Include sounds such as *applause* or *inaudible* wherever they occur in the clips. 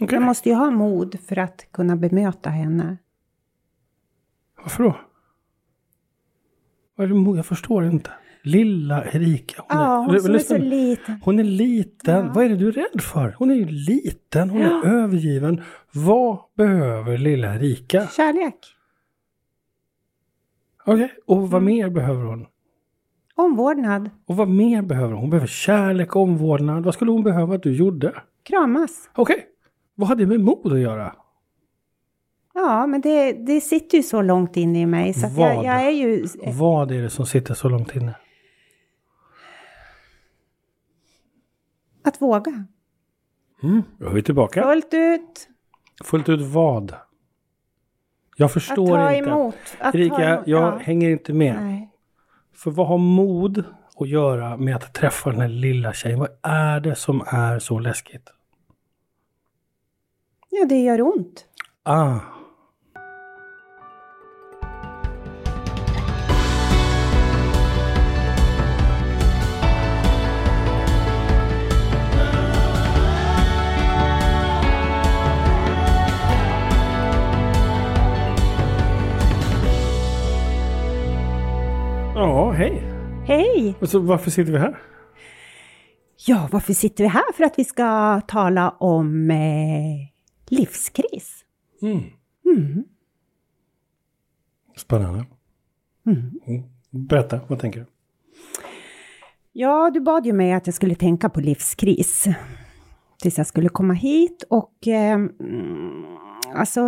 Okej. Jag måste ju ha mod för att kunna bemöta henne. Varför då? Är Jag förstår inte. Lilla Erika. Hon Ja, hon som är så liten. Hon är liten. Ja. Vad är det du är rädd för? Hon är ju liten. Hon är övergiven. Vad behöver lilla Erika? Kärlek. Okej, och Mm. vad mer behöver hon? Omvårdnad. Och vad mer behöver hon? Hon behöver kärlek, omvårdnad. Vad skulle hon behöva att du gjorde? Kramas. Okej, vad har det med mod att göra? Ja, men det, det sitter ju så långt inne i mig. Så att jag, Vad? jag är ju... Vad är det som sitter så långt inne? Att våga. Mm, då är vi tillbaka. Fullt ut. Fullt ut vad? Jag Att förstår ta inte. emot. Att ta Erika, emot. jag ja. hänger inte med. Nej. För vad har mod att göra med att träffa den här lilla tjejen? Vad är det som är så läskigt? Ja, det gör ont. Ah. Ja, hej. Hej! Och så varför sitter vi här? Ja, varför sitter vi här? För att vi ska tala om eh, livskris. Mm. Mm. Spännande. Mm. Mm. Berätta, vad tänker du? Ja, du bad ju mig att jag skulle tänka på livskris. Tills jag skulle komma hit och eh, alltså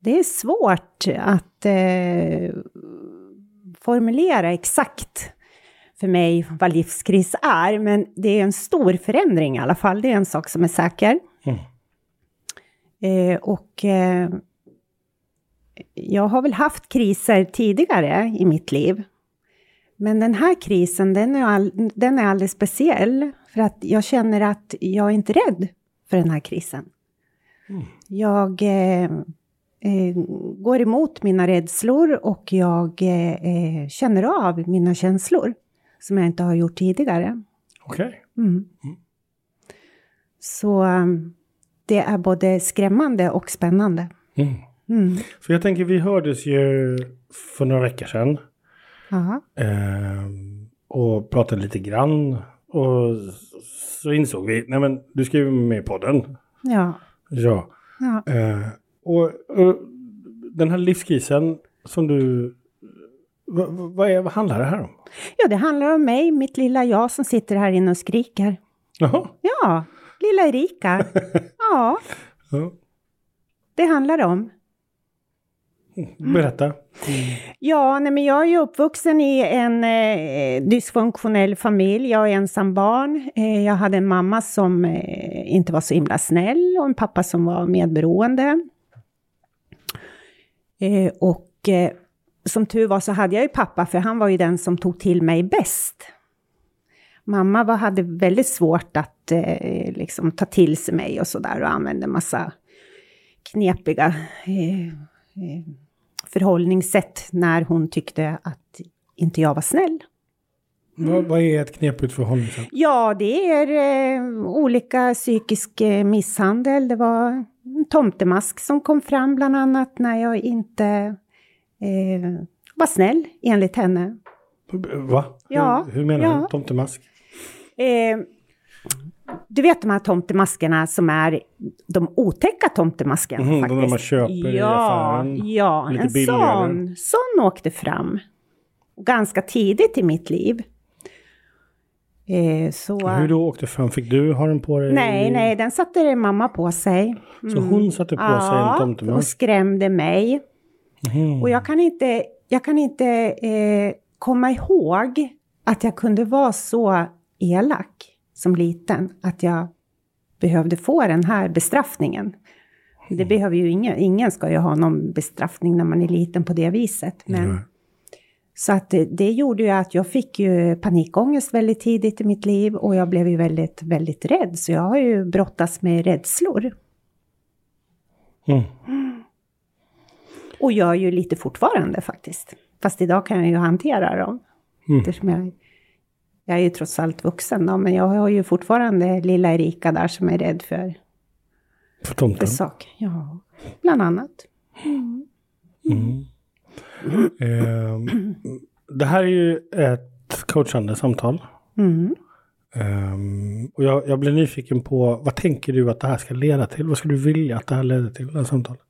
det är svårt att eh, formulera exakt för mig vad livskris är, men det är en stor förändring i alla fall. Det är en sak som är säker. Mm. Eh, och eh, jag har väl haft kriser tidigare i mitt liv. Men den här krisen, den är, all, den är alldeles speciell. För att jag känner att jag är inte rädd för den här krisen. Mm. Jag eh, eh, går emot mina rädslor och jag eh, eh, känner av mina känslor. Som jag inte har gjort tidigare. Okej. Mm. Så eh, det är både skrämmande och spännande. Mm. Mm. För jag tänker, vi hördes ju för några veckor sedan. Eh, och pratade lite grann. Och så insåg vi, nej men du ska ju med i podden. Ja. Ja. ja. Eh, och, och den här livskrisen som du... Vad, vad, är, vad handlar det här om? Ja, det handlar om mig, mitt lilla jag som sitter här inne och skriker. Jaha. Ja, lilla Erika. *laughs* Ja, Ja. det handlar om. Berätta. Ja, nej, men jag är uppvuxen i en eh, dysfunktionell familj. Jag är ensam barn. Eh, jag hade en mamma som eh, inte var så himla snäll och en pappa som var medberoende. Eh, och eh, som tur var så hade jag ju pappa, för han var ju den som tog till mig bäst. Mamma var, hade väldigt svårt att eh, liksom, ta till sig mig och sådär och använde massa knepiga eh, eh, förhållningssätt när hon tyckte att inte jag var snäll. Vad, vad är ett knepigt förhållningssätt? Ja, det är eh, olika psykisk eh, misshandel. Det var en tomtemask som kom fram bland annat när jag inte eh, var snäll enligt henne. Va? Ja, Hur, hur menar ja. du? Tomtemask? Eh, du vet de här tomtemaskerna som är de otäcka tomtemaskerna de faktiskt. där man köper i ja, affären. Ja, Lite en billigare. sån, sån åkte fram. Ganska tidigt i mitt liv. Eh, så, Hur då åkte fram? Fick du ha den på dig? Nej, nej, den satte mamma på sig. Så hon satte på sig en Ja, och tomtemask? skrämde mig. Mhm. Och jag kan inte, jag kan inte eh, komma ihåg att jag kunde vara så elak som liten, att jag behövde få den här bestraffningen. Det behöver ju ingen, ingen ska ju ha någon bestraffning när man är liten på det viset. Men, Nej. Så att det, det gjorde ju att jag fick ju panikångest väldigt tidigt i mitt liv och jag blev ju väldigt, väldigt rädd. Så jag har ju brottats med rädslor. Mm. Och gör ju lite fortfarande faktiskt. Fast idag kan jag ju hantera dem. Mm. Eftersom jag, jag är ju trots allt vuxen då, men jag har ju fortfarande lilla Erika där som är rädd för För för tomten? saker. Ja, bland annat. Mm. Mm. Ehm, det här är ju ett coachande samtal. Mm. Ehm, och jag, jag blir nyfiken på vad tänker du att det här ska leda till? Vad skulle du vilja att det här leder till, det här samtalet?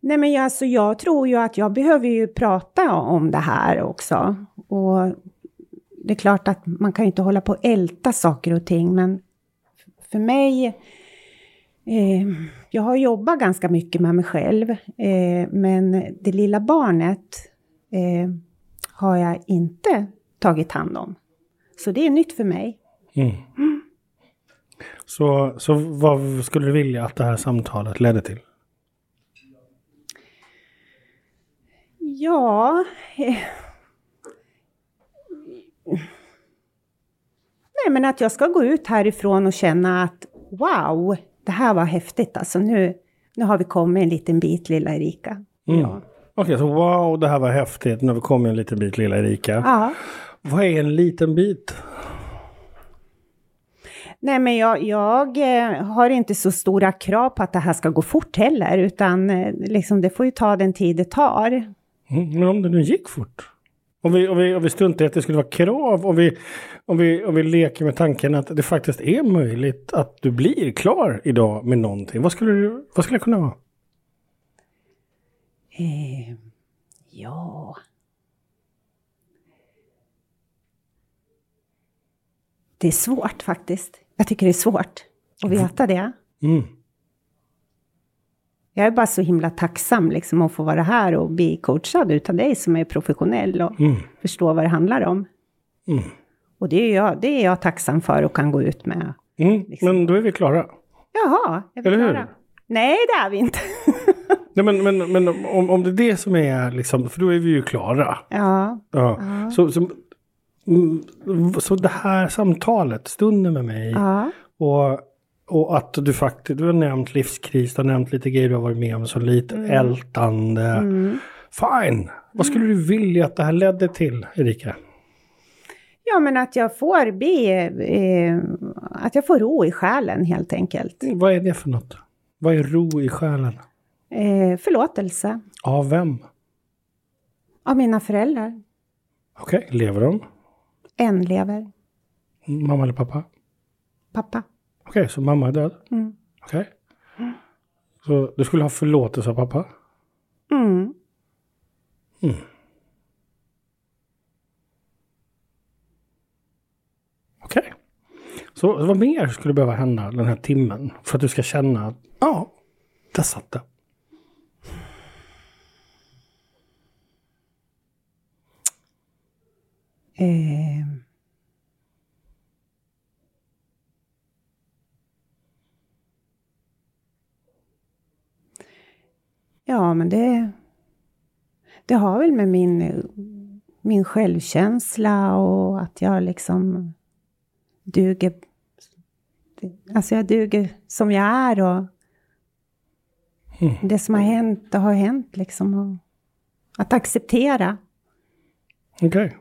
Nej men jag- alltså, jag tror ju att jag behöver ju prata om det här också. Och det är klart att man kan ju inte hålla på och älta saker och ting, men för mig... Eh, jag har jobbat ganska mycket med mig själv, eh, men det lilla barnet eh, har jag inte tagit hand om. Så det är nytt för mig. Mm. Så, så vad skulle du vilja att det här samtalet ledde till? Ja... Eh, nej, men att jag ska gå ut härifrån och känna att wow, det här var häftigt. Alltså nu, nu har vi kommit en liten bit, lilla Erika. Mm. Ja. Okej, så wow, det här var häftigt. Nu har vi kommit en liten bit, lilla Erika. ja. Vad är en liten bit? Nej, men jag, jag eh, har inte så stora krav på att det här ska gå fort heller, utan eh, liksom, det får ju ta den tid det tar. Mm, men om det nu gick fort? Om vi, om vi, om vi struntar i att det skulle vara krav, om vi, om, vi, om vi leker med tanken att det faktiskt är möjligt att du blir klar idag med någonting. Vad skulle, du, vad skulle det kunna vara? Eh, ja... Det är svårt faktiskt. Jag tycker det är svårt att veta det. Mm. Jag är bara så himla tacksam liksom att få vara här och bli coachad utav dig som är professionell och Mm. förstår vad det handlar om. Mm. Och det är, jag, det är jag tacksam för och kan gå ut med. Mm. Men då är vi klara. Jaha, är vi Eller hur? klara? Nej, det är vi inte. *laughs* Nej, men men, men om, om det är det som är liksom, för då är vi ju klara. ja, Ja. Så, så, mm, så det här samtalet, stunden med mig ja, och, och att du faktiskt, du har nämnt livskris, du har nämnt lite grejer du har varit med om, så lite ältande. mm. Fine! Vad skulle du vilja att det här ledde till, Erika? ja, men att jag får bli, eh, att jag får ro i själen helt enkelt. Vad är det för något? Vad är ro i själen? Eh, förlåtelse Av vem? av mina föräldrar. Okej, lever de? En lever, Mamma eller pappa? pappa. Okej, så mamma är död? Mm. Okej. Så du skulle ha förlåtelse av pappa? Mm. Okej. Så vad mer skulle behöva hända den här timmen för att du ska känna att ja, där satt det. Eh, ja, men det, det har väl med min, min självkänsla och att jag liksom duger. Alltså jag duger som jag är och Mm. det som har hänt, det har hänt liksom. Att acceptera. Okej.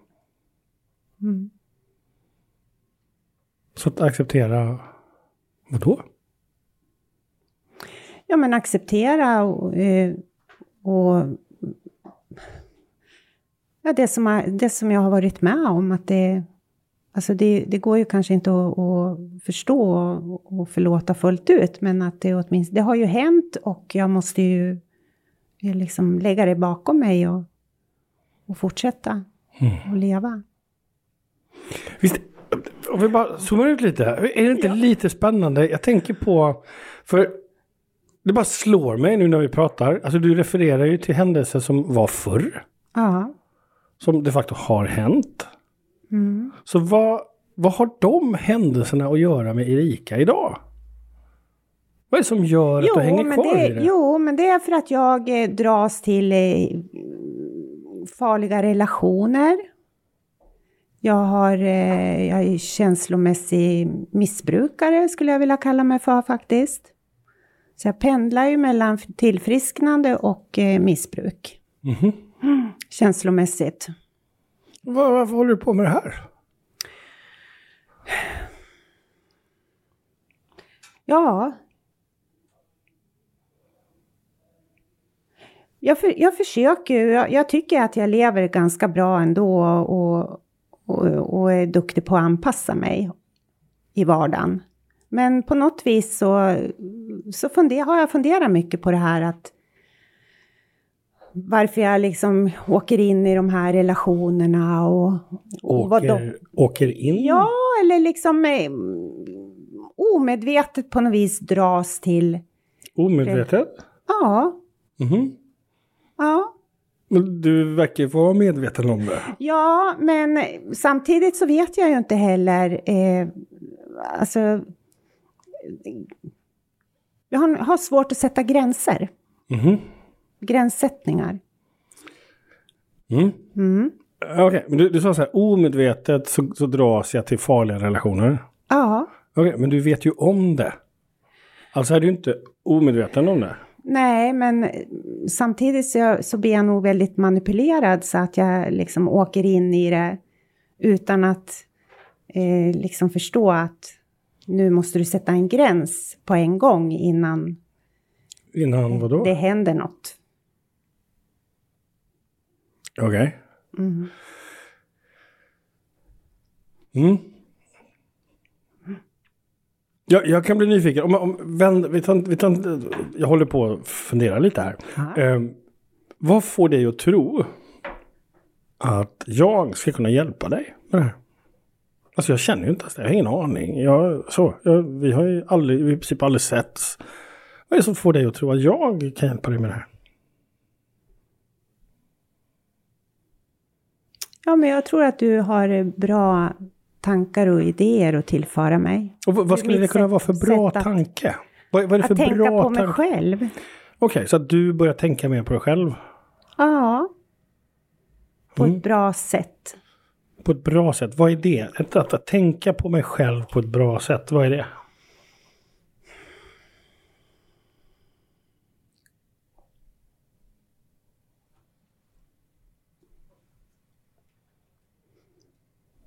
Mm. Så att acceptera vad då? Ja, men acceptera och, eh, och ja, det, som det som jag har varit med om. Att det, alltså det, det går ju kanske inte att, att förstå och, och förlåta fullt ut, men att det åtminstone, det har ju hänt och jag måste ju eh, liksom lägga det bakom mig och, och fortsätta och leva. Visst, om vi bara zoomar ut lite. Är det inte lite spännande? Jag tänker på, för det bara slår mig nu när vi pratar. Alltså du refererar ju till händelser som var förr. Ja. Som de facto har hänt. Mm. Så vad, vad har de händelserna att göra med Erika idag? Vad är det som gör att du hänger kvar det, i det? Jo, men det är för att jag eh, dras till eh, farliga relationer. Jag, har, eh, jag är känslomässig missbrukare, skulle jag vilja kalla mig för faktiskt. Så jag pendlar ju mellan tillfrisknande och eh, missbruk. Mhm. Mm -hmm. känslomässigt. Var, varför håller du på med det här? Ja. Jag, för, jag försöker jag, jag, tycker att jag lever ganska bra ändå och, och, och är duktig på att anpassa mig i vardagen. Men på något vis så, så funder, har jag funderat mycket på det här att varför jag liksom åker in i de här relationerna och... och vad de- Åker, åker in? Ja, eller liksom eh, omedvetet på något vis dras till... Omedvetet? Ja, Mhm. ja. Men du verkar ju vara medveten om det. Ja, men samtidigt så vet jag ju inte heller... Eh, alltså... Jag har, har svårt att sätta gränser. Mhm. Gränssättningar. Mm. Mm. Okej, men du, du sa så här, omedvetet så, så dras jag till farliga relationer. Ja. Okej, men du vet ju om det. Alltså är du inte omedveten om det. Nej, men samtidigt så, så blir jag nog väldigt manipulerad så att jag liksom åker in i det utan att eh, liksom förstå att nu måste du sätta en gräns på en gång innan Innan vadå? det händer något. Okej. Mm. Mm. Jag, jag kan bli nyfiken. Om, om, vänd, vi tar, vi tar, jag håller på att fundera lite här. Ehm, vad får dig att tro att jag ska kunna hjälpa dig med det här? Alltså jag känner ju inte ens det. Jag har ingen aning. Jag, så, jag, vi har ju aldrig, vi i princip aldrig setts. Vad är det som får dig att tro att jag kan hjälpa dig med det här? Ja, men jag tror att du har bra tankar och idéer att tillföra mig. Och vad, vad skulle det kunna sätt- vara för bra att- tanke? Vad, vad är det för Att tänka bra på mig tanke? själv. Okej, så att du börjar tänka mer på dig själv Ja. På Mm. ett bra sätt. På ett bra sätt. Vad är det? Att, att, att tänka på mig själv på ett bra sätt, vad är det?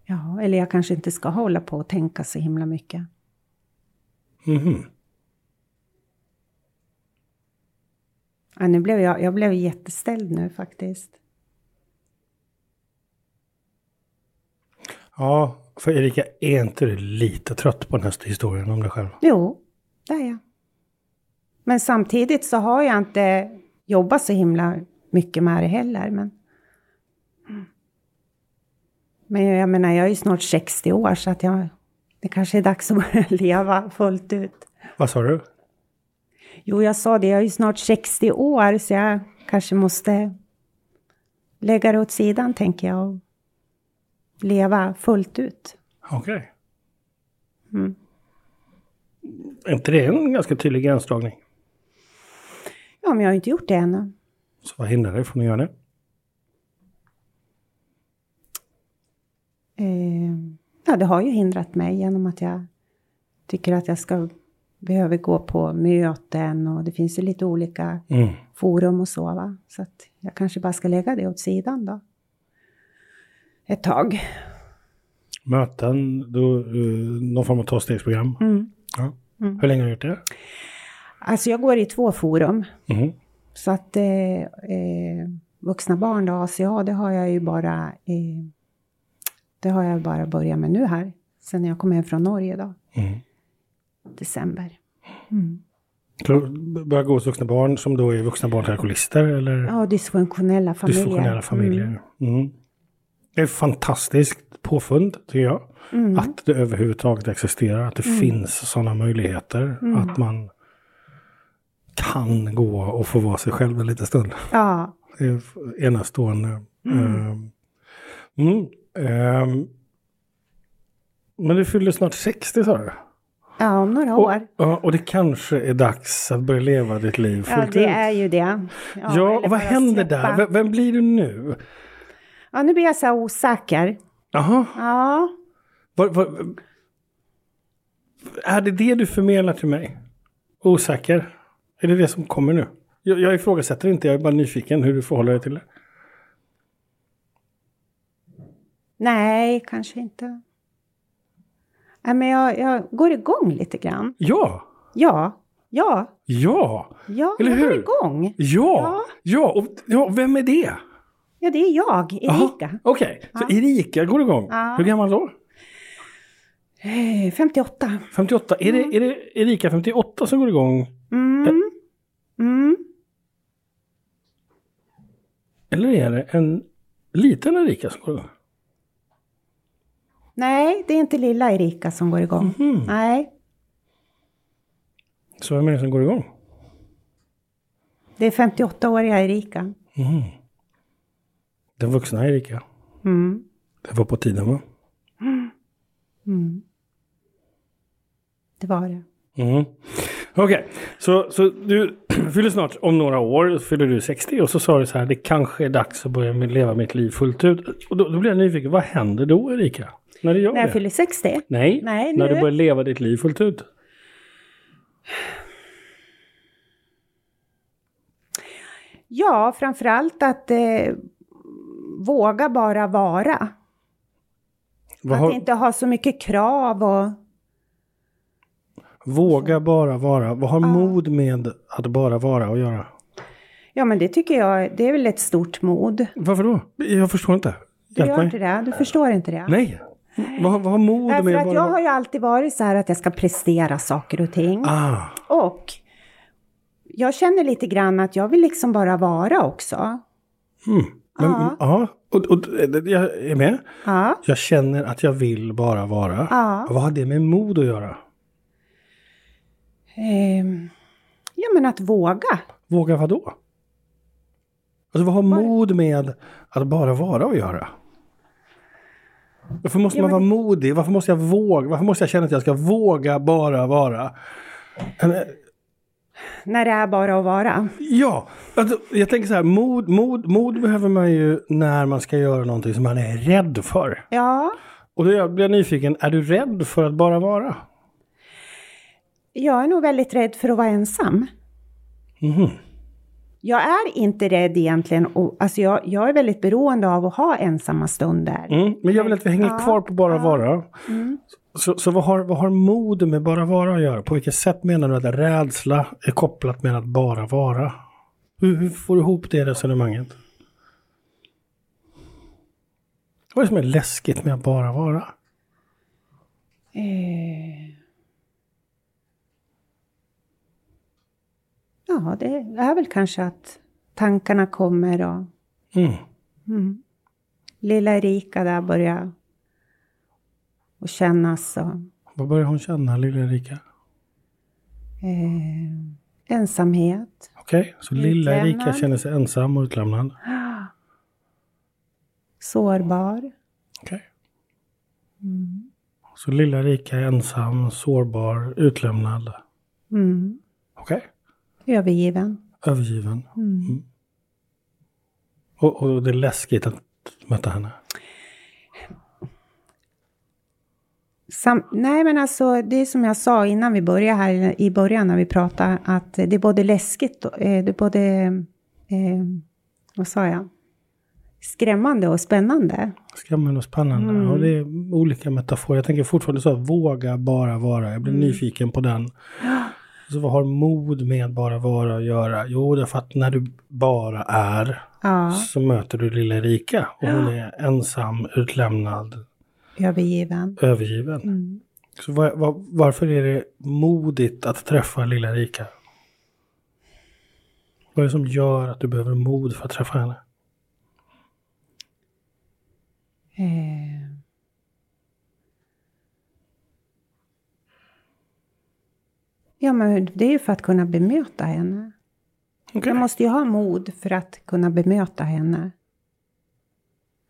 Ja, eller jag kanske inte ska hålla på och tänka så himla mycket. Mhm. Ja, nu blev jag, jag blev jätteställd nu faktiskt. Ja, för Erika, är inte du lite trött på den här historien om dig själv? Jo, det är jag. Men samtidigt så har jag inte jobbat så himla mycket med det heller. Men, men jag menar, jag är ju snart 60 år så att jag, det kanske är dags att börja *laughs* leva fullt ut. Vad sa du? Jo, jag sa det, jag är ju snart 60 år så jag kanske måste lägga det åt sidan tänker jag och leva fullt ut. Okej. Mm. Är inte det en ganska tydlig gränsdragning? Ja, men jag har ju inte gjort det ännu. Så vad hindrar dig från att göra det? Eh, ja, det har ju hindrat mig genom att jag tycker att jag ska behöver gå på möten och det finns ju lite olika Mm. forum och så va. Så att jag kanske bara ska lägga det åt sidan då. Ett tag. Möten, då, eh, någon form av tolvstegsprogram. Mm. Ja. Hur länge har du gjort det? Alltså jag går i två forum. Mhm. Så att eh, eh, vuxna barn då, ACA, det har jag ju bara eh, det har jag bara börjat med nu här. Sen jag kom hem från Norge då. Mm. December. Mm. Så börjar gå hos vuxna barn som då är vuxna barn till alkoholister eller Ja, dysfunktionella familjer. dysfunktionella familjer. Mm. Det är ett fantastiskt påfund tycker jag. Mm. Att det överhuvudtaget existerar, att det finns sådana möjligheter. Mm. Att man kan gå och få vara sig själv en liten stund. Ja, Det är enastående. Mm. Mm. ehm. Men du fyller snart 60 sa du? ja, om några år. ja, och det kanske är dags att börja leva ditt liv Ja, fullt det ut. är ju det. Ja, eller och vad händer släppa. där? Vem, vem blir du nu? Ja, nu blir jag så här osäker. Jaha, Ja, vad, vad, är det det du förmedlar till mig? Osäker? Är det det som kommer nu? Jag, jag ifrågasätter inte, jag är bara nyfiken hur du förhåller dig till det. nej, kanske inte. Nej, men jag, jag går igång lite grann. Ja, Ja, Ja, Ja! ja, Eller jag hur? igång. Ja! Ja! Och, ja, vem är det? Ja, det är jag, Erika. Okej, så Ja. Erika går igång. Ja. Hur gammal då? Eh, 58. 58. Är, det, är det Erika 58 som går igång? Mm. Mm. Eller är det en liten Erika som går igång? Nej, det är inte lilla Erika som går igång. Mhm. Nej, Så vem är det som går igång? det är 58-åriga Erika. Mhm. Den vuxna Erika. Mm. Det var på tiden va? Mm. Det var det. Mm. Okej, så, så du *clears throat* fyller snart om några år, fyller du 60 och så sa du så här, det kanske är dags att börja leva mitt liv fullt ut. Och då, då blir jag nyfiken, vad händer då Erika? När du gör När jag det? fyller 60? Nej, Nej, när du börjar leva ditt liv fullt ut. Ja, framförallt att eh, våga bara vara. Vad Att har, inte ha så mycket krav och... Våga bara vara. Vad har mod med att bara vara att göra? Ja, men det tycker jag, det är väl ett stort mod. Varför då? Jag förstår inte. Du Hjälp gör mig. inte det? Du förstår inte det? Nej. Vad, vad har mod Därför med att bara... jag har ju alltid varit så här att jag ska prestera saker och ting. Ah, Och jag känner lite grann att jag vill liksom bara vara också. mm. Men, Ja. ja. Och, och, jag är med. Ja, Jag känner att jag vill bara vara. Ja. Vad har det med mod att göra? ehm, ja men att våga. Våga vad då? Alltså vad har mod med att bara vara att göra? Varför måste Ja, man men vara modig? Varför måste jag våga? Varför måste jag känna att jag ska våga bara vara? När det är bara att vara. Ja, alltså, jag tänker så här, mod, mod, mod behöver man ju när man ska göra någonting som man är rädd för. Ja, Och då blir jag nyfiken, är du rädd för att bara vara? jag är nog väldigt rädd för att vara ensam. Mhm. Jag är inte rädd egentligen. Och, alltså jag, jag är väldigt beroende av att ha ensamma stunder. Mm, men jag vill att vi hänger Ja, kvar på bara ja. vara. Mm. Så, så vad, har, vad har mod med bara vara att göra? På vilket sätt menar du att rädsla är kopplat med att bara vara? Hur, hur får du ihop det resonemanget? Vad är det som är läskigt med att bara vara? Eh. Ja, det är väl kanske att tankarna kommer och Mm. mm. lilla Erika där börjar och kännas och Vad börjar hon känna, lilla Erika? eh, ensamhet. Okej, så lilla Erika känner sig ensam och utlämnad. *gasps* Sårbar. Okej. Mm. Så lilla Erika är ensam, sårbar, utlämnad. Mm. Okej. Övergiven. Övergiven. Mm. Och, och det är läskigt att möta henne. Sam, nej men alltså det är som jag sa innan vi började här i början när vi pratade att det är både läskigt och eh, det är både, eh, vad sa jag, skrämmande och spännande. Skrämmande och spännande. Mm. Och det är olika metaforer. Jag tänker fortfarande så, våga bara vara. Jag Mm. blir nyfiken på den. Så vad har mod med bara vara att göra? Jo, det är för att när du bara är Ja, så möter du lilla Erika. Och hon är ensam, utlämnad, övergiven. övergiven. Mm. Så var, var, varför är det modigt att träffa lilla Erika? Vad är det som gör att du behöver mod för att träffa henne? Eh. Ja, men det är ju för att kunna bemöta henne. Okej, Jag måste ju ha mod för att kunna bemöta henne.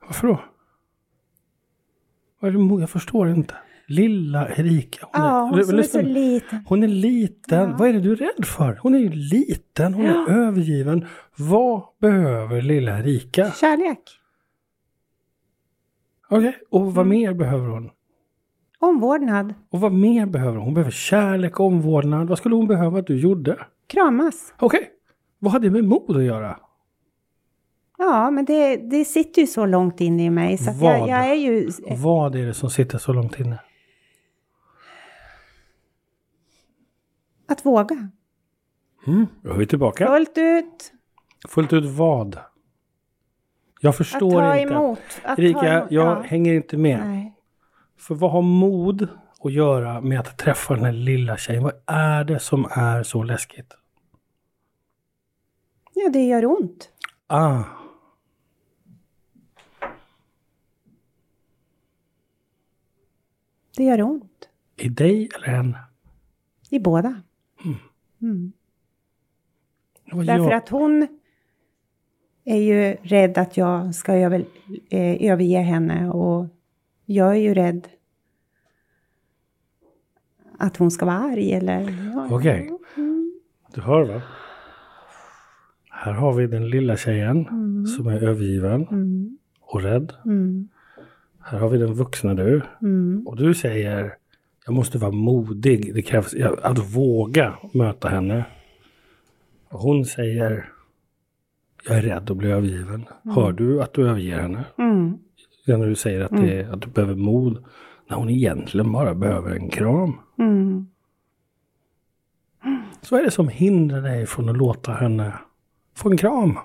varför då? Vad är det mod? Jag förstår inte. Lilla Erika. Hon Ja, är, hon som är så liten. Hon är liten. Ja. Vad är det du är rädd för? Hon är ju liten. Hon är övergiven. Vad behöver lilla Erika? Kärlek. Okej, och Mm. vad mer behöver hon? Omvårdnad. Och vad mer behöver hon? Hon behöver kärlek, omvårdnad. Vad skulle hon behöva att du gjorde? Kramas. Okej, vad har det med mod att göra? Ja, men det, det sitter ju så långt inne i mig. Så att Vad? jag, jag är ju... Vad är det som sitter så långt inne? Att våga. Mm, då är vi tillbaka. Fullt ut. Fullt ut vad? Jag Att förstår ta inte. emot. Att ta Erika, emot. jag ja. hänger inte med. Nej. För vad har mod att göra med att träffa den här lilla tjejen? Vad är det som är så läskigt? Ja, det gör ont. Ah, Det gör ont. i dig eller henne? I båda. Mm. Vad Därför gör- att hon är ju rädd att jag ska över, eh, överge henne och jag är ju rädd att hon ska vara arg eller... Okej. Du hör va? Här har vi den lilla tjejen som är övergiven Mm, och rädd. Mm, Här har vi den vuxna du. mm, Och du säger jag måste vara modig. Det krävs att våga möta henne. Och hon säger jag är rädd att bli övergiven. Hör du att du överger henne? mm. Ja, När du säger att, det, är- att du behöver mod. När hon egentligen bara behöver en kram. Mm. Så är det som hindrar dig från att låta henne få en kram.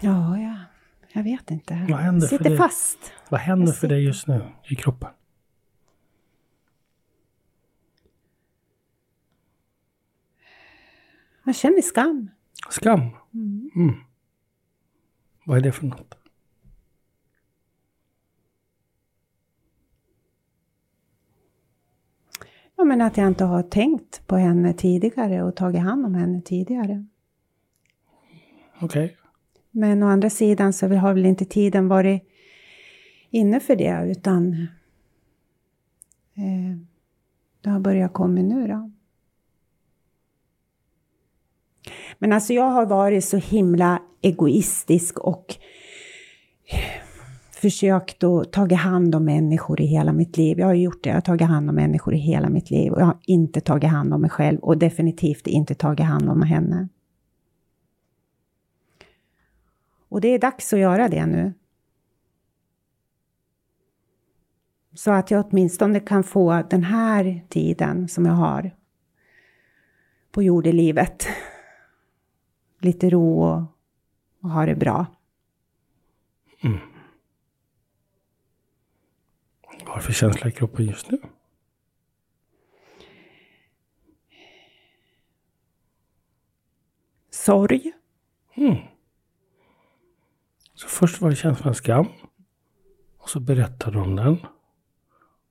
Ja, ja, jag vet inte. Vad händer för Sitter dig? fast. Vad händer Jag för dig just nu i kroppen? Jag känner skam. Skam. Mm. Mm. Vad är det för något? Ja, men att jag inte har tänkt på henne tidigare och tagit hand om henne tidigare. Okej. Men å andra sidan så har väl inte tiden varit inne för det utan eh, det har börjat komma nu då. Men alltså jag har varit så himla egoistisk och eh, försökt att ta hand om människor i hela mitt liv. Jag har gjort det, jag har tagit hand om människor i hela mitt liv och jag har inte tagit hand om mig själv och definitivt inte tagit hand om henne. Och det är dags att göra det nu. Så att jag åtminstone kan få den här tiden som jag har på jordelivet. Lite ro och, och ha det bra. Vad har du för känsla i kroppen just nu? Sorg. Mm. Så först var det känslan skam. Och så berättade om den.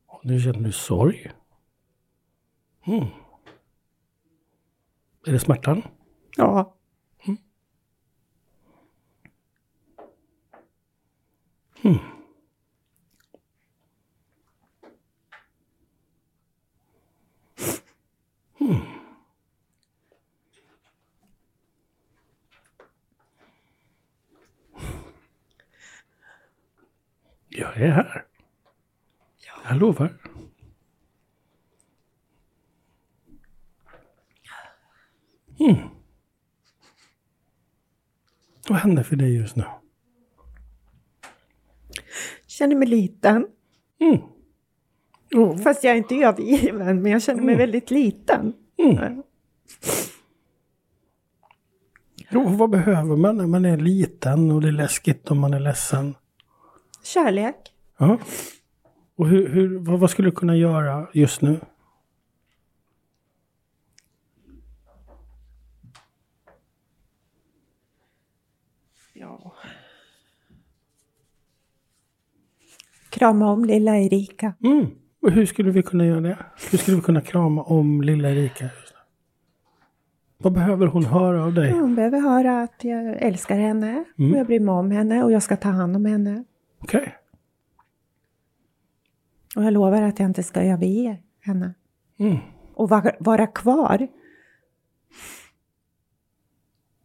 Och nu känner du sorg. Mm. Är det smärtan? Ja. Jag är här. Jag lovar. Mm. Vad händer för dig just nu? Känner mig liten. Mm. Oh, Fast jag är inte övergiven, men jag känner mig väldigt liten. Mm. Jo, vad behöver man när man är liten och det är läskigt om man är ledsen? Kärlek. Ja. Och hur, hur, vad, vad skulle du kunna göra just nu? Ja. Krama om lilla Erika. Mm. Och hur skulle vi kunna göra det? Hur skulle vi kunna krama om lilla Erika? Vad behöver hon höra av dig? Hon behöver höra att jag älskar henne och jag bryr mig om henne och jag ska ta hand om henne. Okej. Och jag lovar att jag inte ska överge henne. Mm. Och vara, vara kvar.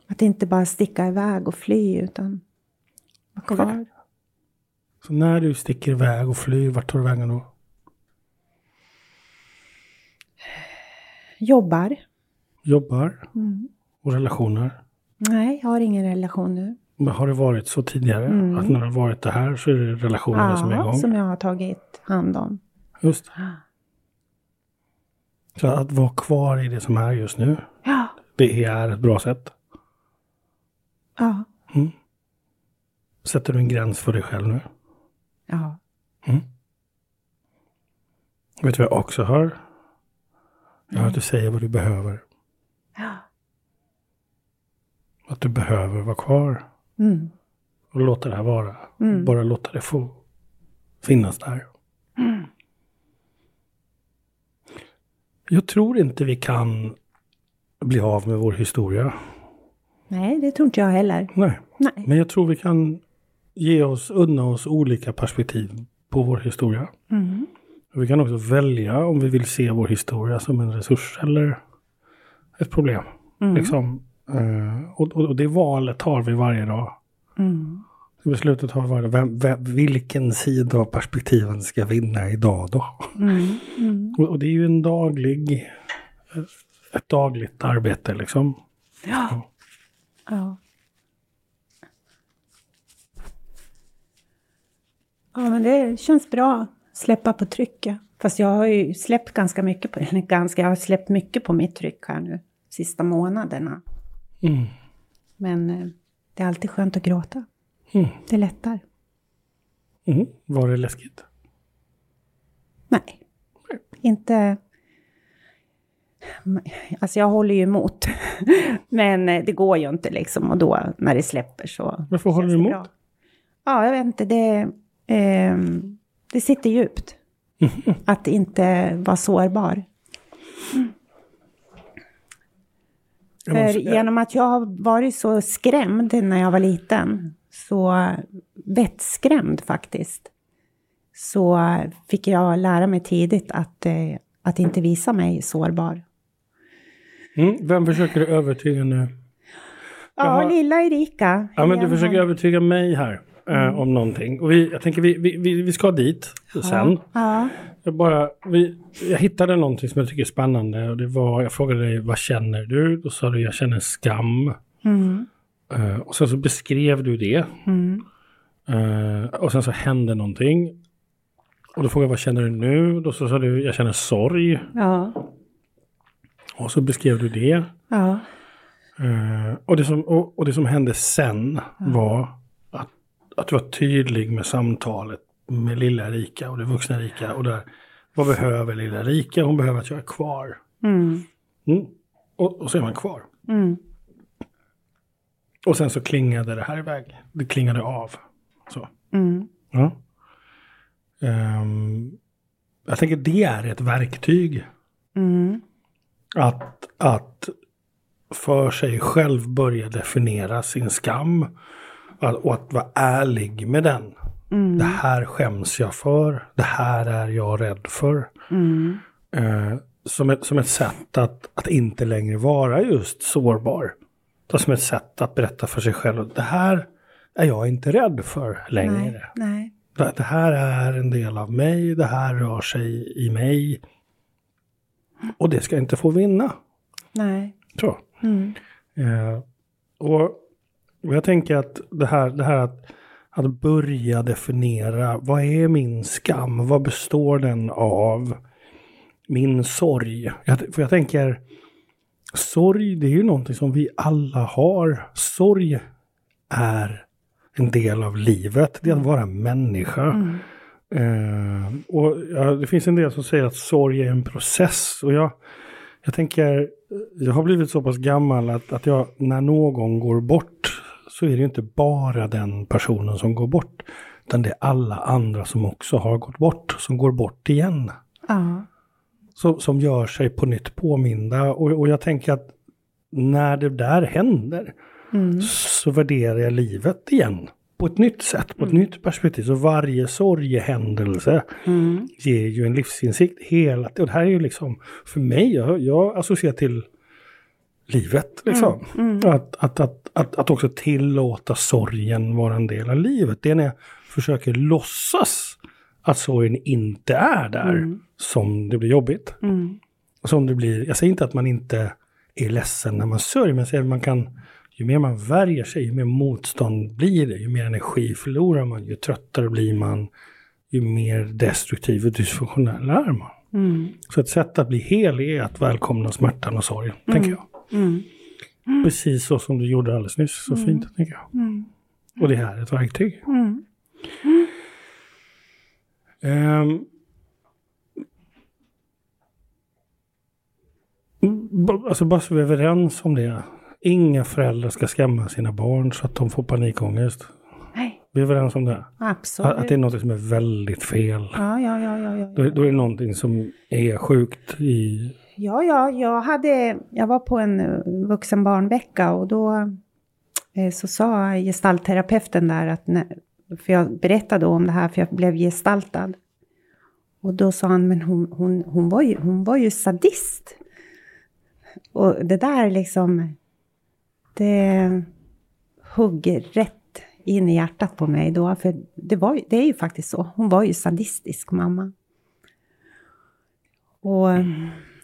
Att inte bara sticka iväg och fly utan vara kvar. Så när du sticker iväg och flyr, vart tar du vägen då? Jobbar. Jobbar Mm. och relationer. Nej, jag har ingen relation nu. Men har det varit så tidigare? Att när du har varit det här så är det relationerna som är Ja, igång? som jag har tagit hand om. Just det. *gasps* Så att vara kvar i det som är just nu, Ja. det är ett bra sätt. Ja. Sätter du en gräns för dig själv nu? Ja. Vet du vad jag också hör? Jag hör att du säger vad du behöver. Ja. Att du behöver vara kvar. Mm. Och låta det här vara. Mm. Bara låta det få finnas där. Jag tror inte vi kan bli av med vår historia. Nej, det tror inte jag heller. Nej. Nej. Men jag tror vi kan ge oss, unna oss olika perspektiv på vår historia. Mm. Vi kan också välja om vi vill se vår historia som en resurs eller ett problem. Mm. Liksom. Eh, och, och, det valet har vi varje dag. Mm. Beslutet har varit vem, vem, vilken sida av perspektiven ska vinna idag då? Mm. Mm. *laughs* Och, och det är ju en daglig, ett dagligt arbete liksom. Ja. Ja. Ja, men det känns bra. Släppa på trycket. Fast jag har ju släppt ganska mycket på, eller *laughs* ganska, jag har släppt mycket på mitt tryck här nu, sista månaderna. Mm. Men eh, det är alltid skönt att gråta. Mm. Det lättar. Mm. Var det läskigt? Nej, inte... Alltså jag håller ju emot. *laughs* Men eh, det går ju inte liksom. Och då när det släpper så... Varför håller du emot? bra. Ja, jag vet inte. Det, ehm, det sitter djupt. Att inte vara sårbar. Jag För genom att jag har varit så skrämd när jag var liten, så vettskrämd faktiskt, så fick jag lära mig tidigt att, eh, att inte visa mig sårbar. Mm. Vem försöker du övertyga nu? Ja, Jaha. lilla Erika. Ja, men du försöker övertyga mig här eh, om någonting. Och vi, jag tänker vi, vi, vi, ska dit sen. Ja, Jag, bara, vi, jag hittade någonting som jag tycker är spännande. Och det var, jag frågade dig, vad känner du? Då sa du, jag känner skam. mm, Eh, och sen så beskrev du det. mm, Eh, och sen så hände någonting. Och då frågade jag, vad känner du nu? Då så sa du, jag känner sorg. ja, Och så beskrev du det. ja, Eh, och, det som, och, och det som hände sen var att, du var tydlig med samtalet med lilla Erika och det vuxna Erika. Och där, vad behöver lilla Erika? Hon behöver att jag är kvar. mm, Mm. Och, och så är man kvar. mm, Och sen så klingade det här iväg. Det klingade av. Så. mm, Ja. Ehm, jag tänker det är ett verktyg. mm, Att, att för sig själv börja definiera sin skam. Och att vara ärlig med den. mm, Det här skäms jag för. Det här är jag rädd för. mm, Eh, som, ett, som ett sätt att, att inte längre vara just sårbar. Som ett sätt att berätta för sig själv det här är jag inte rädd för längre. nej, nej, Det, det här är en del av mig, det här rör sig i mig. Och det ska inte få vinna. nej, Så. mm, Eh, och, och jag tänker att det här, det här att, att börja definiera vad är min skam? Vad består den av? Min sorg. Jag, för jag tänker, sorg det är ju någonting som vi alla har. Sorg är en del av livet. Det är att vara människa. mm, Eh, och ja, det finns en del som säger att sorg är en process. Och jag, jag tänker, jag har blivit så pass gammal att, att jag, när någon går bort så är det inte bara den personen som går bort. Utan det är alla andra som också har gått bort, som går bort igen. ja, Som, som gör sig på nytt påminda. Och, och jag tänker att när det där händer mm, så värderar jag livet igen. På ett nytt sätt, på ett nytt perspektiv. Så varje sorgehändelse mm, ger ju en livsinsikt hela Och det här är ju liksom, för mig, jag, jag associerar till livet. Liksom. mm, Att, att, att, att, att också tillåta sorgen vara en del av livet. Det är när jag försöker låtsas att sorgen inte är där Mm. som det blir jobbigt. mm, Som det blir, jag säger inte att man inte är ledsen när man sörjer, men jag säger att man kan, ju mer man värjer sig, ju mer motstånd blir det, ju mer energi förlorar man, ju tröttare blir man, ju mer destruktiv och dysfunktionell är man. Mm. Så ett sätt att bli hel är att välkomna smärtan och sorgen, tänker jag. Mm. Precis så som du gjorde alldeles nyss, så fint, tänker jag. Mm. Och det här är ett verktyg. Mm. B- Alltså bara så vi är överens om det. Inga föräldrar ska skrämma sina barn så att de får panikångest. Nej, Vi är överens om det. absolut. Att, att det är något som är väldigt fel. Ja, ja, ja, ja, ja. Då, då är det någonting som är sjukt i... Ja, ja, jag, hade, jag var på en eh, vuxenbarnvecka och då eh, så sa gestaltterapeuten där att, för jag berättade om det här för jag blev gestaltad. Och då sa han, men hon, hon, hon, var, ju, hon var ju sadist. Och det där liksom, det hugger rätt in i hjärtat på mig då, för det, var, det är ju faktiskt så. Hon var ju sadistisk, mamma. Och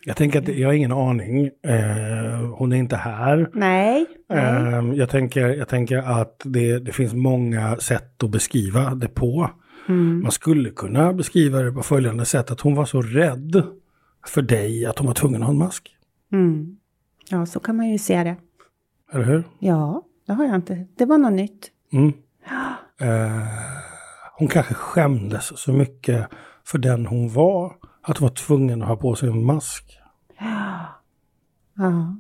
jag tänker att jag har ingen aning. Eh, hon är inte här. nej, nej. Eh, jag, tänker, jag tänker att det, det finns många sätt att beskriva det på. Mm. Man skulle kunna beskriva det på följande sätt. Att hon var så rädd för dig att hon var tvungen att ha en mask. Mm. Ja, så kan man ju se det. Eller hur? Ja, det har jag inte. Det var något nytt. Mm. *gasps* Eh, hon kanske skämdes så mycket för den hon var. Att hon var tvungen att ha på sig en mask. Ja.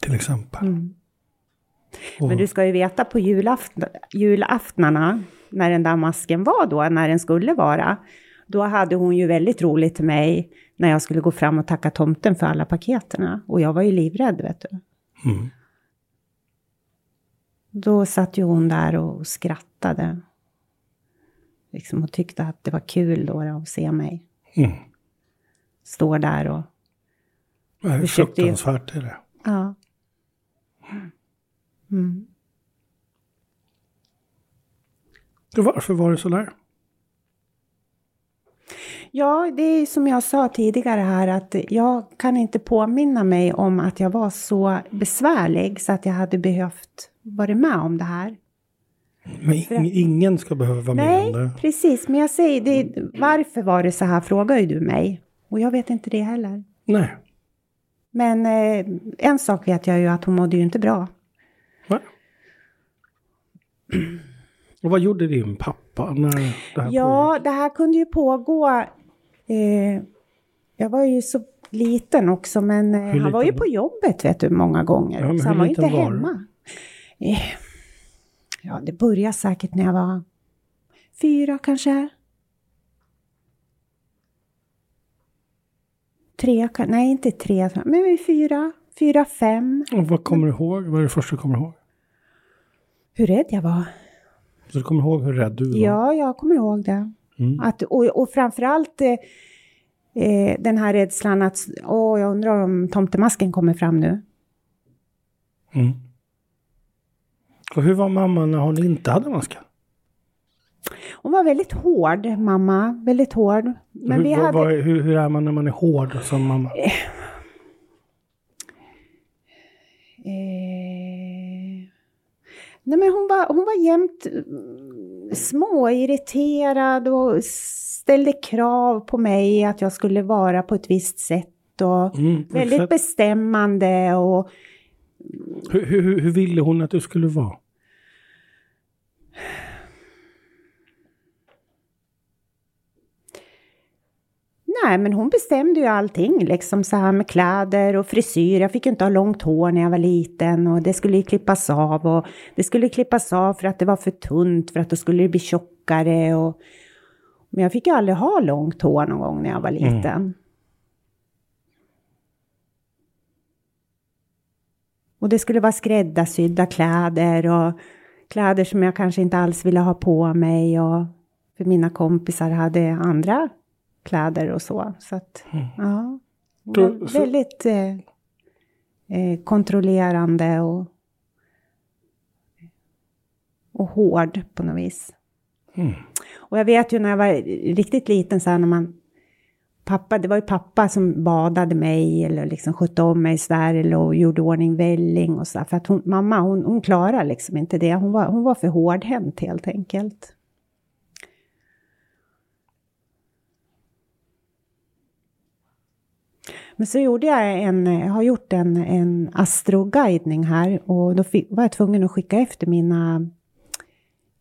Till exempel. Mm. Och- Men du ska ju veta på julaft julaftnarna, när den där masken var då, när den skulle vara, då hade hon ju väldigt roligt till mig när jag skulle gå fram och tacka tomten för alla paketerna. Och jag var ju livrädd, vet du. Mm. Då satt ju hon där och skrattade. Liksom och tyckte att det var kul då att se mig Mm. stå där och Det är fruktansvärt är det. Ja. Mm. Varför var det så där? Ja, det är som jag sa tidigare här att jag kan inte påminna mig om att jag var så besvärlig så att jag hade behövt vara med om det här. Men ing- ingen ska behöva vara med Nej, om det. precis. Men jag säger, det, varför var det så här frågar ju du mig. Och jag vet inte det heller. Nej. Men eh, en sak vet jag ju att hon mådde ju inte bra. Nej. Och vad gjorde din pappa när det här Ja, det här kunde ju pågå. Eh, jag var ju så liten också, men eh, han var ju på jobbet vet du, många gånger. Ja, så han var ju inte var du? hemma. Eh, ja, det började säkert när jag var fyra kanske. Tre, nej inte tre, men fyra, fyra, fem. Och vad kommer du ihåg? Vad är det första du kommer ihåg? Hur rädd jag var. Så du kommer ihåg hur rädd du var? Ja, jag kommer ihåg det. Mm. Att, och, och framförallt eh, eh, den här rädslan att åh, jag undrar om tomtemasken kommer fram nu. Mm. Och hur var mamma när hon inte hade masken? Hon var väldigt hård, mamma. Väldigt hård. Men hur, vi hade... vad- hur, hur är man när man är hård som mamma? Eh, nej men hon var, hon var jämt mm, småirriterad och ställde krav på mig att jag skulle vara på ett visst sätt och Mm, väldigt bestämmande och hur, hur- hur ville hon att du skulle vara? Nej, men hon bestämde ju allting, liksom så här med kläder och frisyr. Jag fick ju inte ha långt hår när jag var liten och det skulle ju klippas av och det skulle klippas av för att det var för tunt för att då skulle det bli tjockare och... Men jag fick ju aldrig ha långt hår någon gång när jag var liten. Och det skulle vara skräddarsydda kläder och kläder som jag kanske inte alls ville ha på mig och för mina kompisar hade andra kläder och så. Så att, ja. Hon Då- så- väldigt eh, eh, kontrollerande och, och hård på något vis. Mm. Och jag vet ju när jag var riktigt liten så här när man Pappa, det var ju pappa som badade mig eller liksom skötte om mig sådär eller och gjorde ordning välling och sådär. För att hon, mamma, hon, hon klarade liksom inte det. Hon var, hon var för hårdhänt helt enkelt. Men så gjorde jag en, jag har gjort en, en astroguidning här och då fick, var jag tvungen att skicka efter mina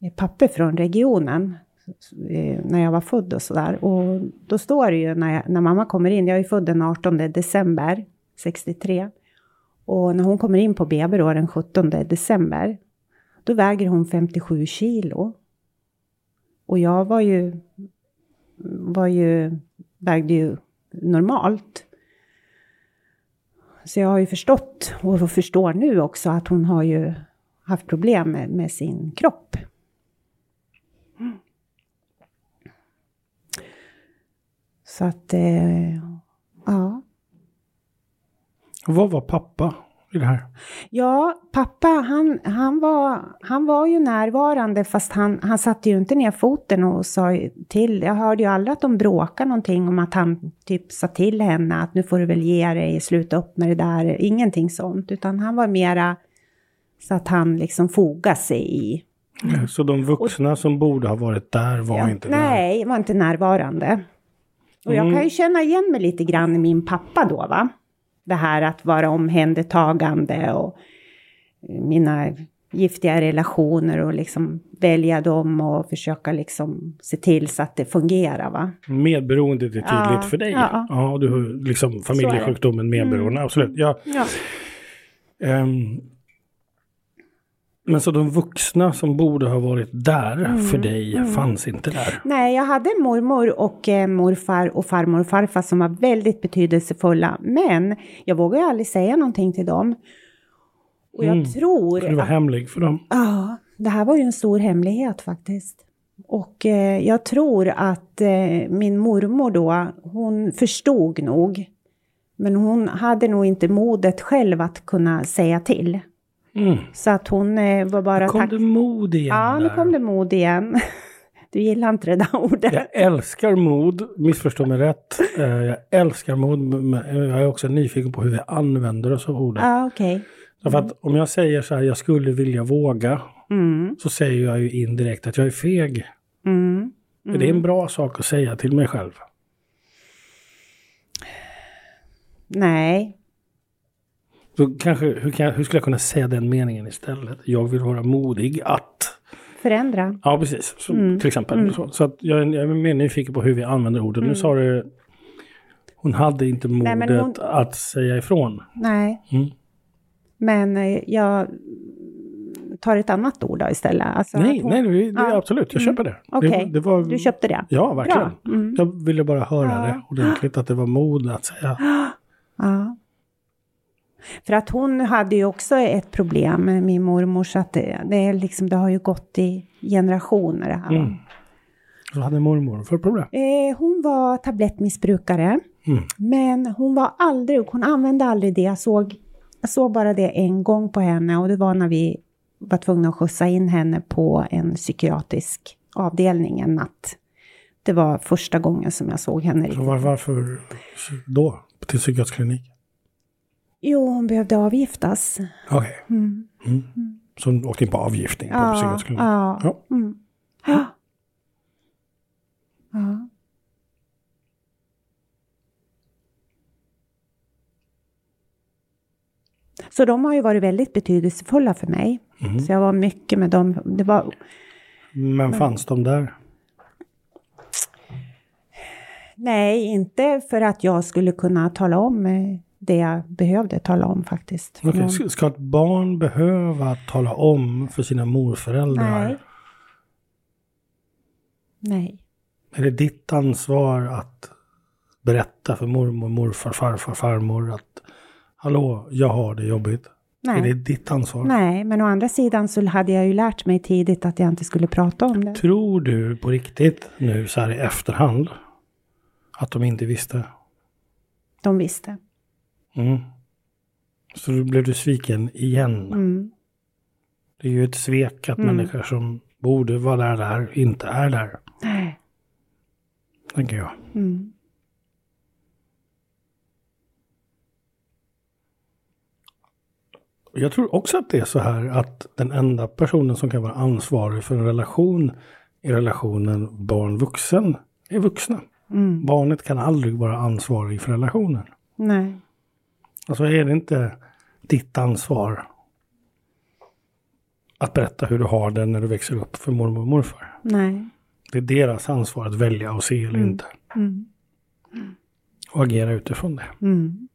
eh, papper från regionen eh, när jag var född och sådär. Och då står det ju när, jag, när mamma kommer in, jag är född den 18 december 63. Och när hon kommer in på BB då den 17 december, då väger hon 57 kilo. Och jag var ju, var ju, vägde ju normalt. Så jag har ju förstått och förstår nu också att hon har ju haft problem med, med sin kropp. Så att, eh, ja. Vad var pappa i det här? Ja, pappa han, han, var, han var ju närvarande fast han, han satte ju inte ner foten och sa till. Jag hörde ju aldrig att de bråkade någonting om att han typ sa till henne att nu får du väl ge dig, sluta upp med det där. Ingenting sånt, utan han var mera så att han liksom fogade sig i. Så de vuxna som borde ha varit där var Ja, inte där? nej, var inte närvarande. Och jag kan ju känna igen mig lite grann i min pappa då, va? Det här att vara omhändertagande och mina giftiga relationer och liksom välja dem och försöka liksom se till så att det fungerar, va? Medberoendet är tydligt Ja, för dig. ja. Ja, du har liksom familjesjukdomen medberoende, absolut. Ja. Ja. Ehm, men så de vuxna som borde ha varit där för dig fanns inte där? Nej, jag hade mormor och eh, morfar och farmor och farfar som var väldigt betydelsefulla. Men jag vågar ju aldrig säga någonting till dem. Och jag tror... För du var att- hemlig för dem? Ja, det här var ju en stor hemlighet faktiskt. Och eh, jag tror att eh, min mormor då, hon förstod nog. Men hon hade nog inte modet själv att kunna säga till. Mm. Så att hon eh, var bara Kom tack... det mod igen Ja, nu där? kom det mod igen. *laughs* Du gillar inte det där ordet. Jag älskar mod, missförstå mig rätt. Eh, Jag älskar mod, men jag är också nyfiken på hur vi använder oss av ordet. Ja, okej. Därför att om jag säger så här, jag skulle vilja våga, Mm, så säger jag ju indirekt att jag är feg. mm. Är det en bra sak att säga till mig själv? Nej. Så kanske, hur, kan, hur skulle jag kunna säga den meningen istället? Jag vill vara modig att... Förändra. Ja, precis. Så, Mm. Till exempel. Så, så att jag, jag är mer nyfiken på hur vi använder orden. Nu sa du... Hon hade inte modet Mm. men hon- att säga ifrån. Nej. Mm. Men eh, jag tar ett annat ord då istället. Alltså Nej, hon- nej, det, det, Ja. absolut. Jag köper det. Okej, det, det var, du köpte det? Ja, verkligen. Mm. Jag ville bara höra Ja. det ordentligt, att det var mod att säga. *gasps* Ja. För att hon hade ju också ett problem med min mormor, så att det, det, är liksom, det har ju gått i generationer det här. Mm. Så hade mormor för problem. Eh, hon var tablettmissbrukare, Mm. men hon var aldrig, hon använde aldrig det. Jag såg, jag såg bara det en gång på henne och det var när vi var tvungna att skjutsa in henne på en psykiatrisk avdelning en natt. Det var första gången som jag såg henne var, varför då? Till psykiatrisk klinik? Jo, hon behövde avgiftas. Okej. Mm. Mm. Så hon åkte in på avgiftning på Ja, psykiatrisk klinik? ja. Ja. Mm. Ja. ja. Så de har ju varit väldigt betydelsefulla för mig. Mm. Så jag var mycket med dem. Det var, Men fanns de där? nej, inte för att jag skulle kunna tala om eh, det jag behövde tala om faktiskt. någon. ska- ett barn behöva tala om för sina morföräldrar? Nej. Nej. Är det ditt ansvar att berätta för mormor, morfar, farfar, farmor att Hallå, jag har det jobbigt. Är det Nej. ditt ansvar? Nej, men å andra sidan så hade jag ju lärt mig tidigt att jag inte skulle prata om det. Tror du på riktigt nu så här i efterhand att de inte visste? De visste. Mm. Så då blev du sviken igen. Mm. Det är ju ett svek att Mm. människor som borde vara där, där inte är där. Nej. Tänker jag. Mm. Jag tror också att det är så här att den enda personen som kan vara ansvarig för en relation i relationen barn-vuxen är vuxna. Mm. Barnet kan aldrig vara ansvarig för relationen. Nej. Alltså är det inte ditt ansvar att berätta hur du har det när du växer upp för mormor och morfar? Nej. Det är deras ansvar att välja och se eller inte. Mm. Och agera utifrån det. Mm.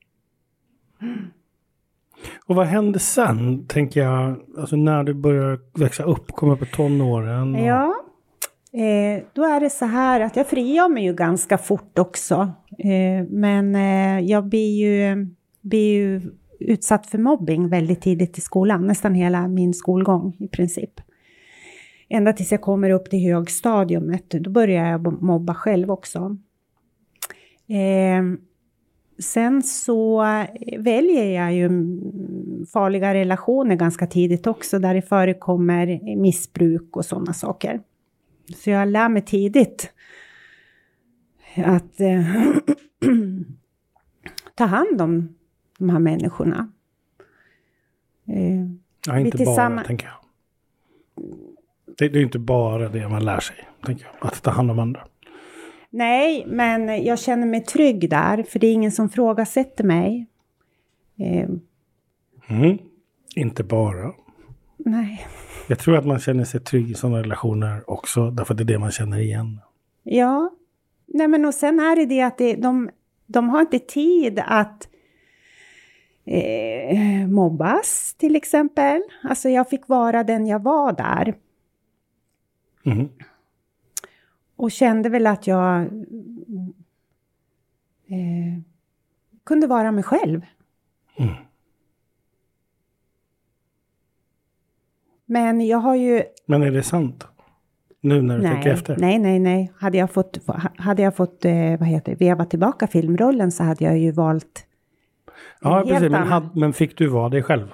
Och vad hände sen, tänker jag, alltså när du börjar växa upp, komma upp i tonåren? Och... Ja, eh, då är det så här att jag frigör mig ju ganska fort också. Eh, men eh, jag blir ju, blir ju utsatt för mobbing väldigt tidigt i skolan, nästan hela min skolgång i princip. Ända tills jag kommer upp till högstadiet, då börjar jag mobba själv också. Eh, sen så väljer jag ju farliga relationer ganska tidigt också, där det förekommer missbruk och sådana saker. Så jag lär mig tidigt att eh, *clears throat* ta hand om de här människorna. Eh, ja, inte bara, tänker jag. Det, det är inte bara det man lär sig, tänker jag, att ta hand om andra. Nej, men jag känner mig trygg där, för det är ingen som frågasätter mig. Eh. Mm. Inte bara. Nej. Jag tror att man känner sig trygg i sådana relationer också, därför att det är det man känner igen. Ja. Nej, men och sen är det det att det, de, de har inte tid att eh, mobbas, till exempel. Alltså jag fick vara den jag var där. Mm. Och kände väl att jag eh, kunde vara mig själv. Mm. Men jag har ju... Men är det sant? Nu när du nej, tänker efter? Nej, nej, nej. Hade jag fått, hade jag fått eh, vad heter veva tillbaka filmrollen så hade jag ju valt... Ja, precis. Men, had, men fick du vara dig själv?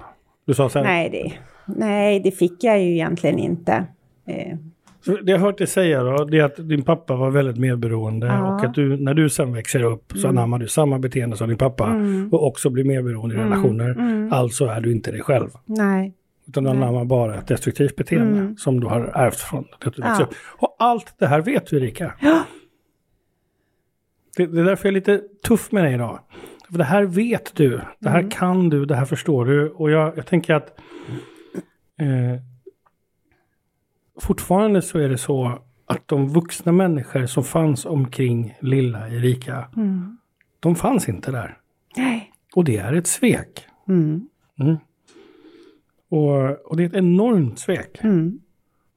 Du sa här... Nej, det, nej, det fick jag ju egentligen inte. Eh, det jag hört dig säga då, det är att din pappa var väldigt medberoende ja. och att du, när du sen växer upp så mm. anammar du samma beteende som din pappa mm. och också blir medberoende i mm. relationer. Mm. Alltså är du inte dig själv. Nej. Utan du anammar bara ett destruktivt beteende mm. som du har ärvt från att du ja. upp. Och allt det här vet du Erika. Ja. Det, det är därför jag är lite tuff med dig idag. Det här vet du, det här mm. kan du, det här förstår du. Och jag, jag tänker att eh, fortfarande så är det så att de vuxna människor som fanns omkring lilla Erika, mm. de fanns inte där. Nej. Och det är ett svek. Mm. Mm. Och, och, det är ett enormt svek. Mm.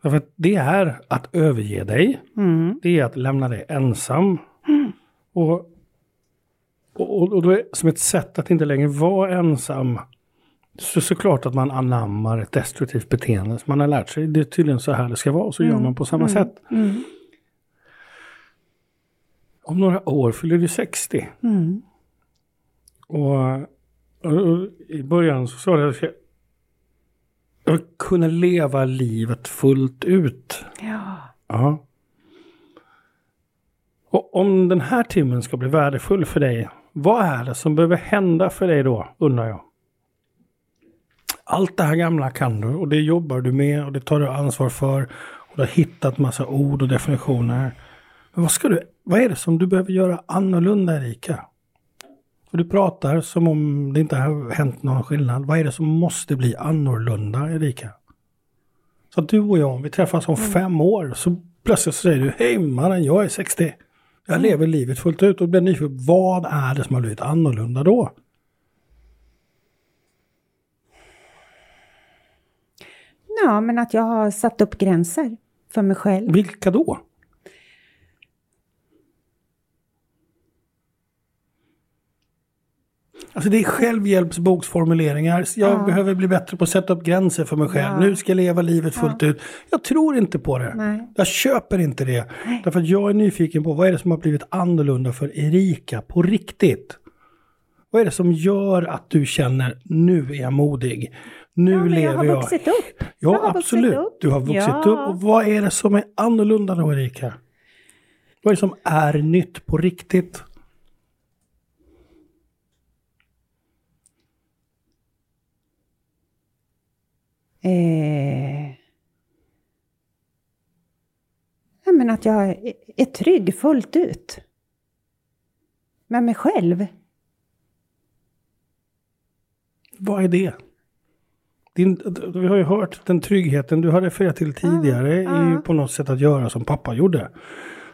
Därför att det är att överge dig. Mm. Det är att lämna dig ensam. Och, och, och då är som ett sätt att inte längre vara ensam så såklart att man anammar ett destruktivt beteende man har lärt sig. Det är tydligen så här det ska vara, så mm. gör man på samma mm. sätt. Mm. Om några år fyller du 60. Mm. Och, och, och, i början så sa jag att jag vill kunna leva livet fullt ut. Ja. ja. Och om den här timmen ska bli värdefull för dig, vad är det som behöver hända för dig då, undrar jag? Allt det här gamla kan du och det jobbar du med och det tar du ansvar för. Och du har hittat massa ord och definitioner. Men vad, ska du, vad är det som du behöver göra annorlunda Erika? För du pratar som om det inte har hänt någon skillnad. Vad är det som måste bli annorlunda Erika? Så att du och jag, om vi träffas om mm. fem år så plötsligt säger du Hej mannen, jag är 60. Jag mm. lever livet fullt ut och blir nyfiken. Vad är det som har blivit annorlunda då? Ja, men att jag har satt upp gränser för mig själv. Vilka då? Alltså det är självhjälpsboksformuleringar. Jag ja. behöver bli bättre på att sätta upp gränser för mig själv. Ja. Nu ska jag leva livet fullt ja. ut. Jag tror inte på det. Nej. Jag köper inte det. Nej. Därför att jag är nyfiken på vad är det som har blivit annorlunda för Erika på riktigt? Vad är det som gör att du känner nu är jag modig? Nu ja, lever jag. har jag. vuxit upp. Ja, absolut. Upp. Du har vuxit upp. Och vad är det som är annorlunda då, Erika? Vad är det som är nytt på riktigt? Eh... Ja, men att jag är trygg fullt ut. Med mig själv. vad är det? Din, vi har ju hört den tryggheten du har refererat till tidigare ja. i, på något sätt att göra som pappa gjorde.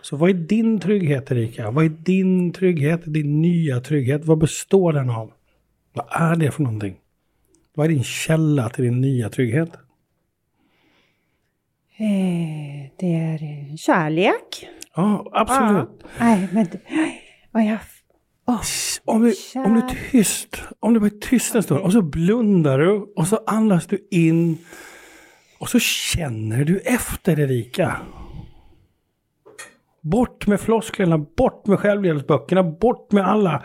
Så vad är din trygghet Erika? Vad är din trygghet? Din nya trygghet? Vad består den av? Vad är det för någonting? Vad är din källa till din nya trygghet? Eh, det är kärlek. Ja, absolut. Nej, men vad jag... Oh, om, du, om du är tyst, om du bara är tyst en stund och så blundar du och så andas du in och så känner du efter Erika. Bort med flosklerna, bort med självhjälpsböckerna, bort med alla.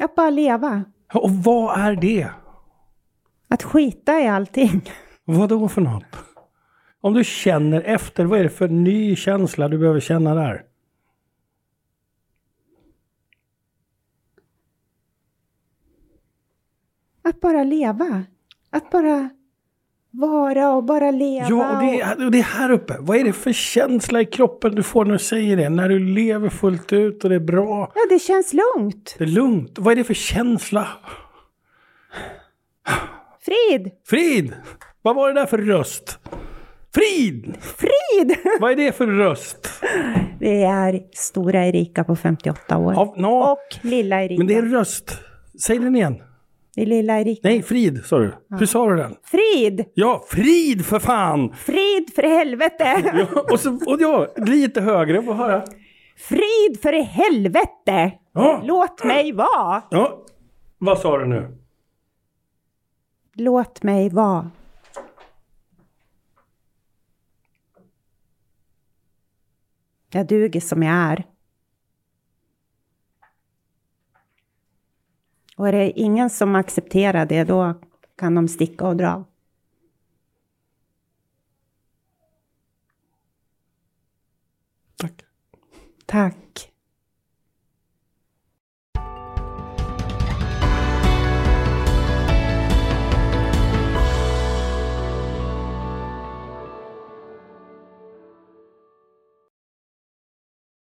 Att bara leva. Och vad är det? Att skita i allting. Vad då för något? Om du känner efter, vad är det för ny känsla du behöver känna där? Att bara leva. Att bara vara och bara leva. Ja, och det, är, och det är här uppe. Vad är det för känsla i kroppen du får när du säger det? När du lever fullt ut och det är bra. Ja, det känns lugnt. Det är lugnt. Vad är det för känsla? Frid! Frid! Vad var det där för röst? Frid! Frid! *laughs* Vad är det för röst? Det är stora Erika på 58 år. Ja, no. Och lilla Erika. Men det är en röst. Säg den igen. Det är lilla Erika. Nej, Frid sa du. Ja. Hur sa du den? Frid! Ja, Frid för fan! Frid för helvete! *laughs* ja, och, så, och ja, lite högre, få höra. Frid för helvete! Ja. Låt mig vara! Ja, vad sa du nu? Låt mig vara. Jag duger som jag är. Och är det ingen som accepterar det, då kan de sticka och dra. Tack. Tack.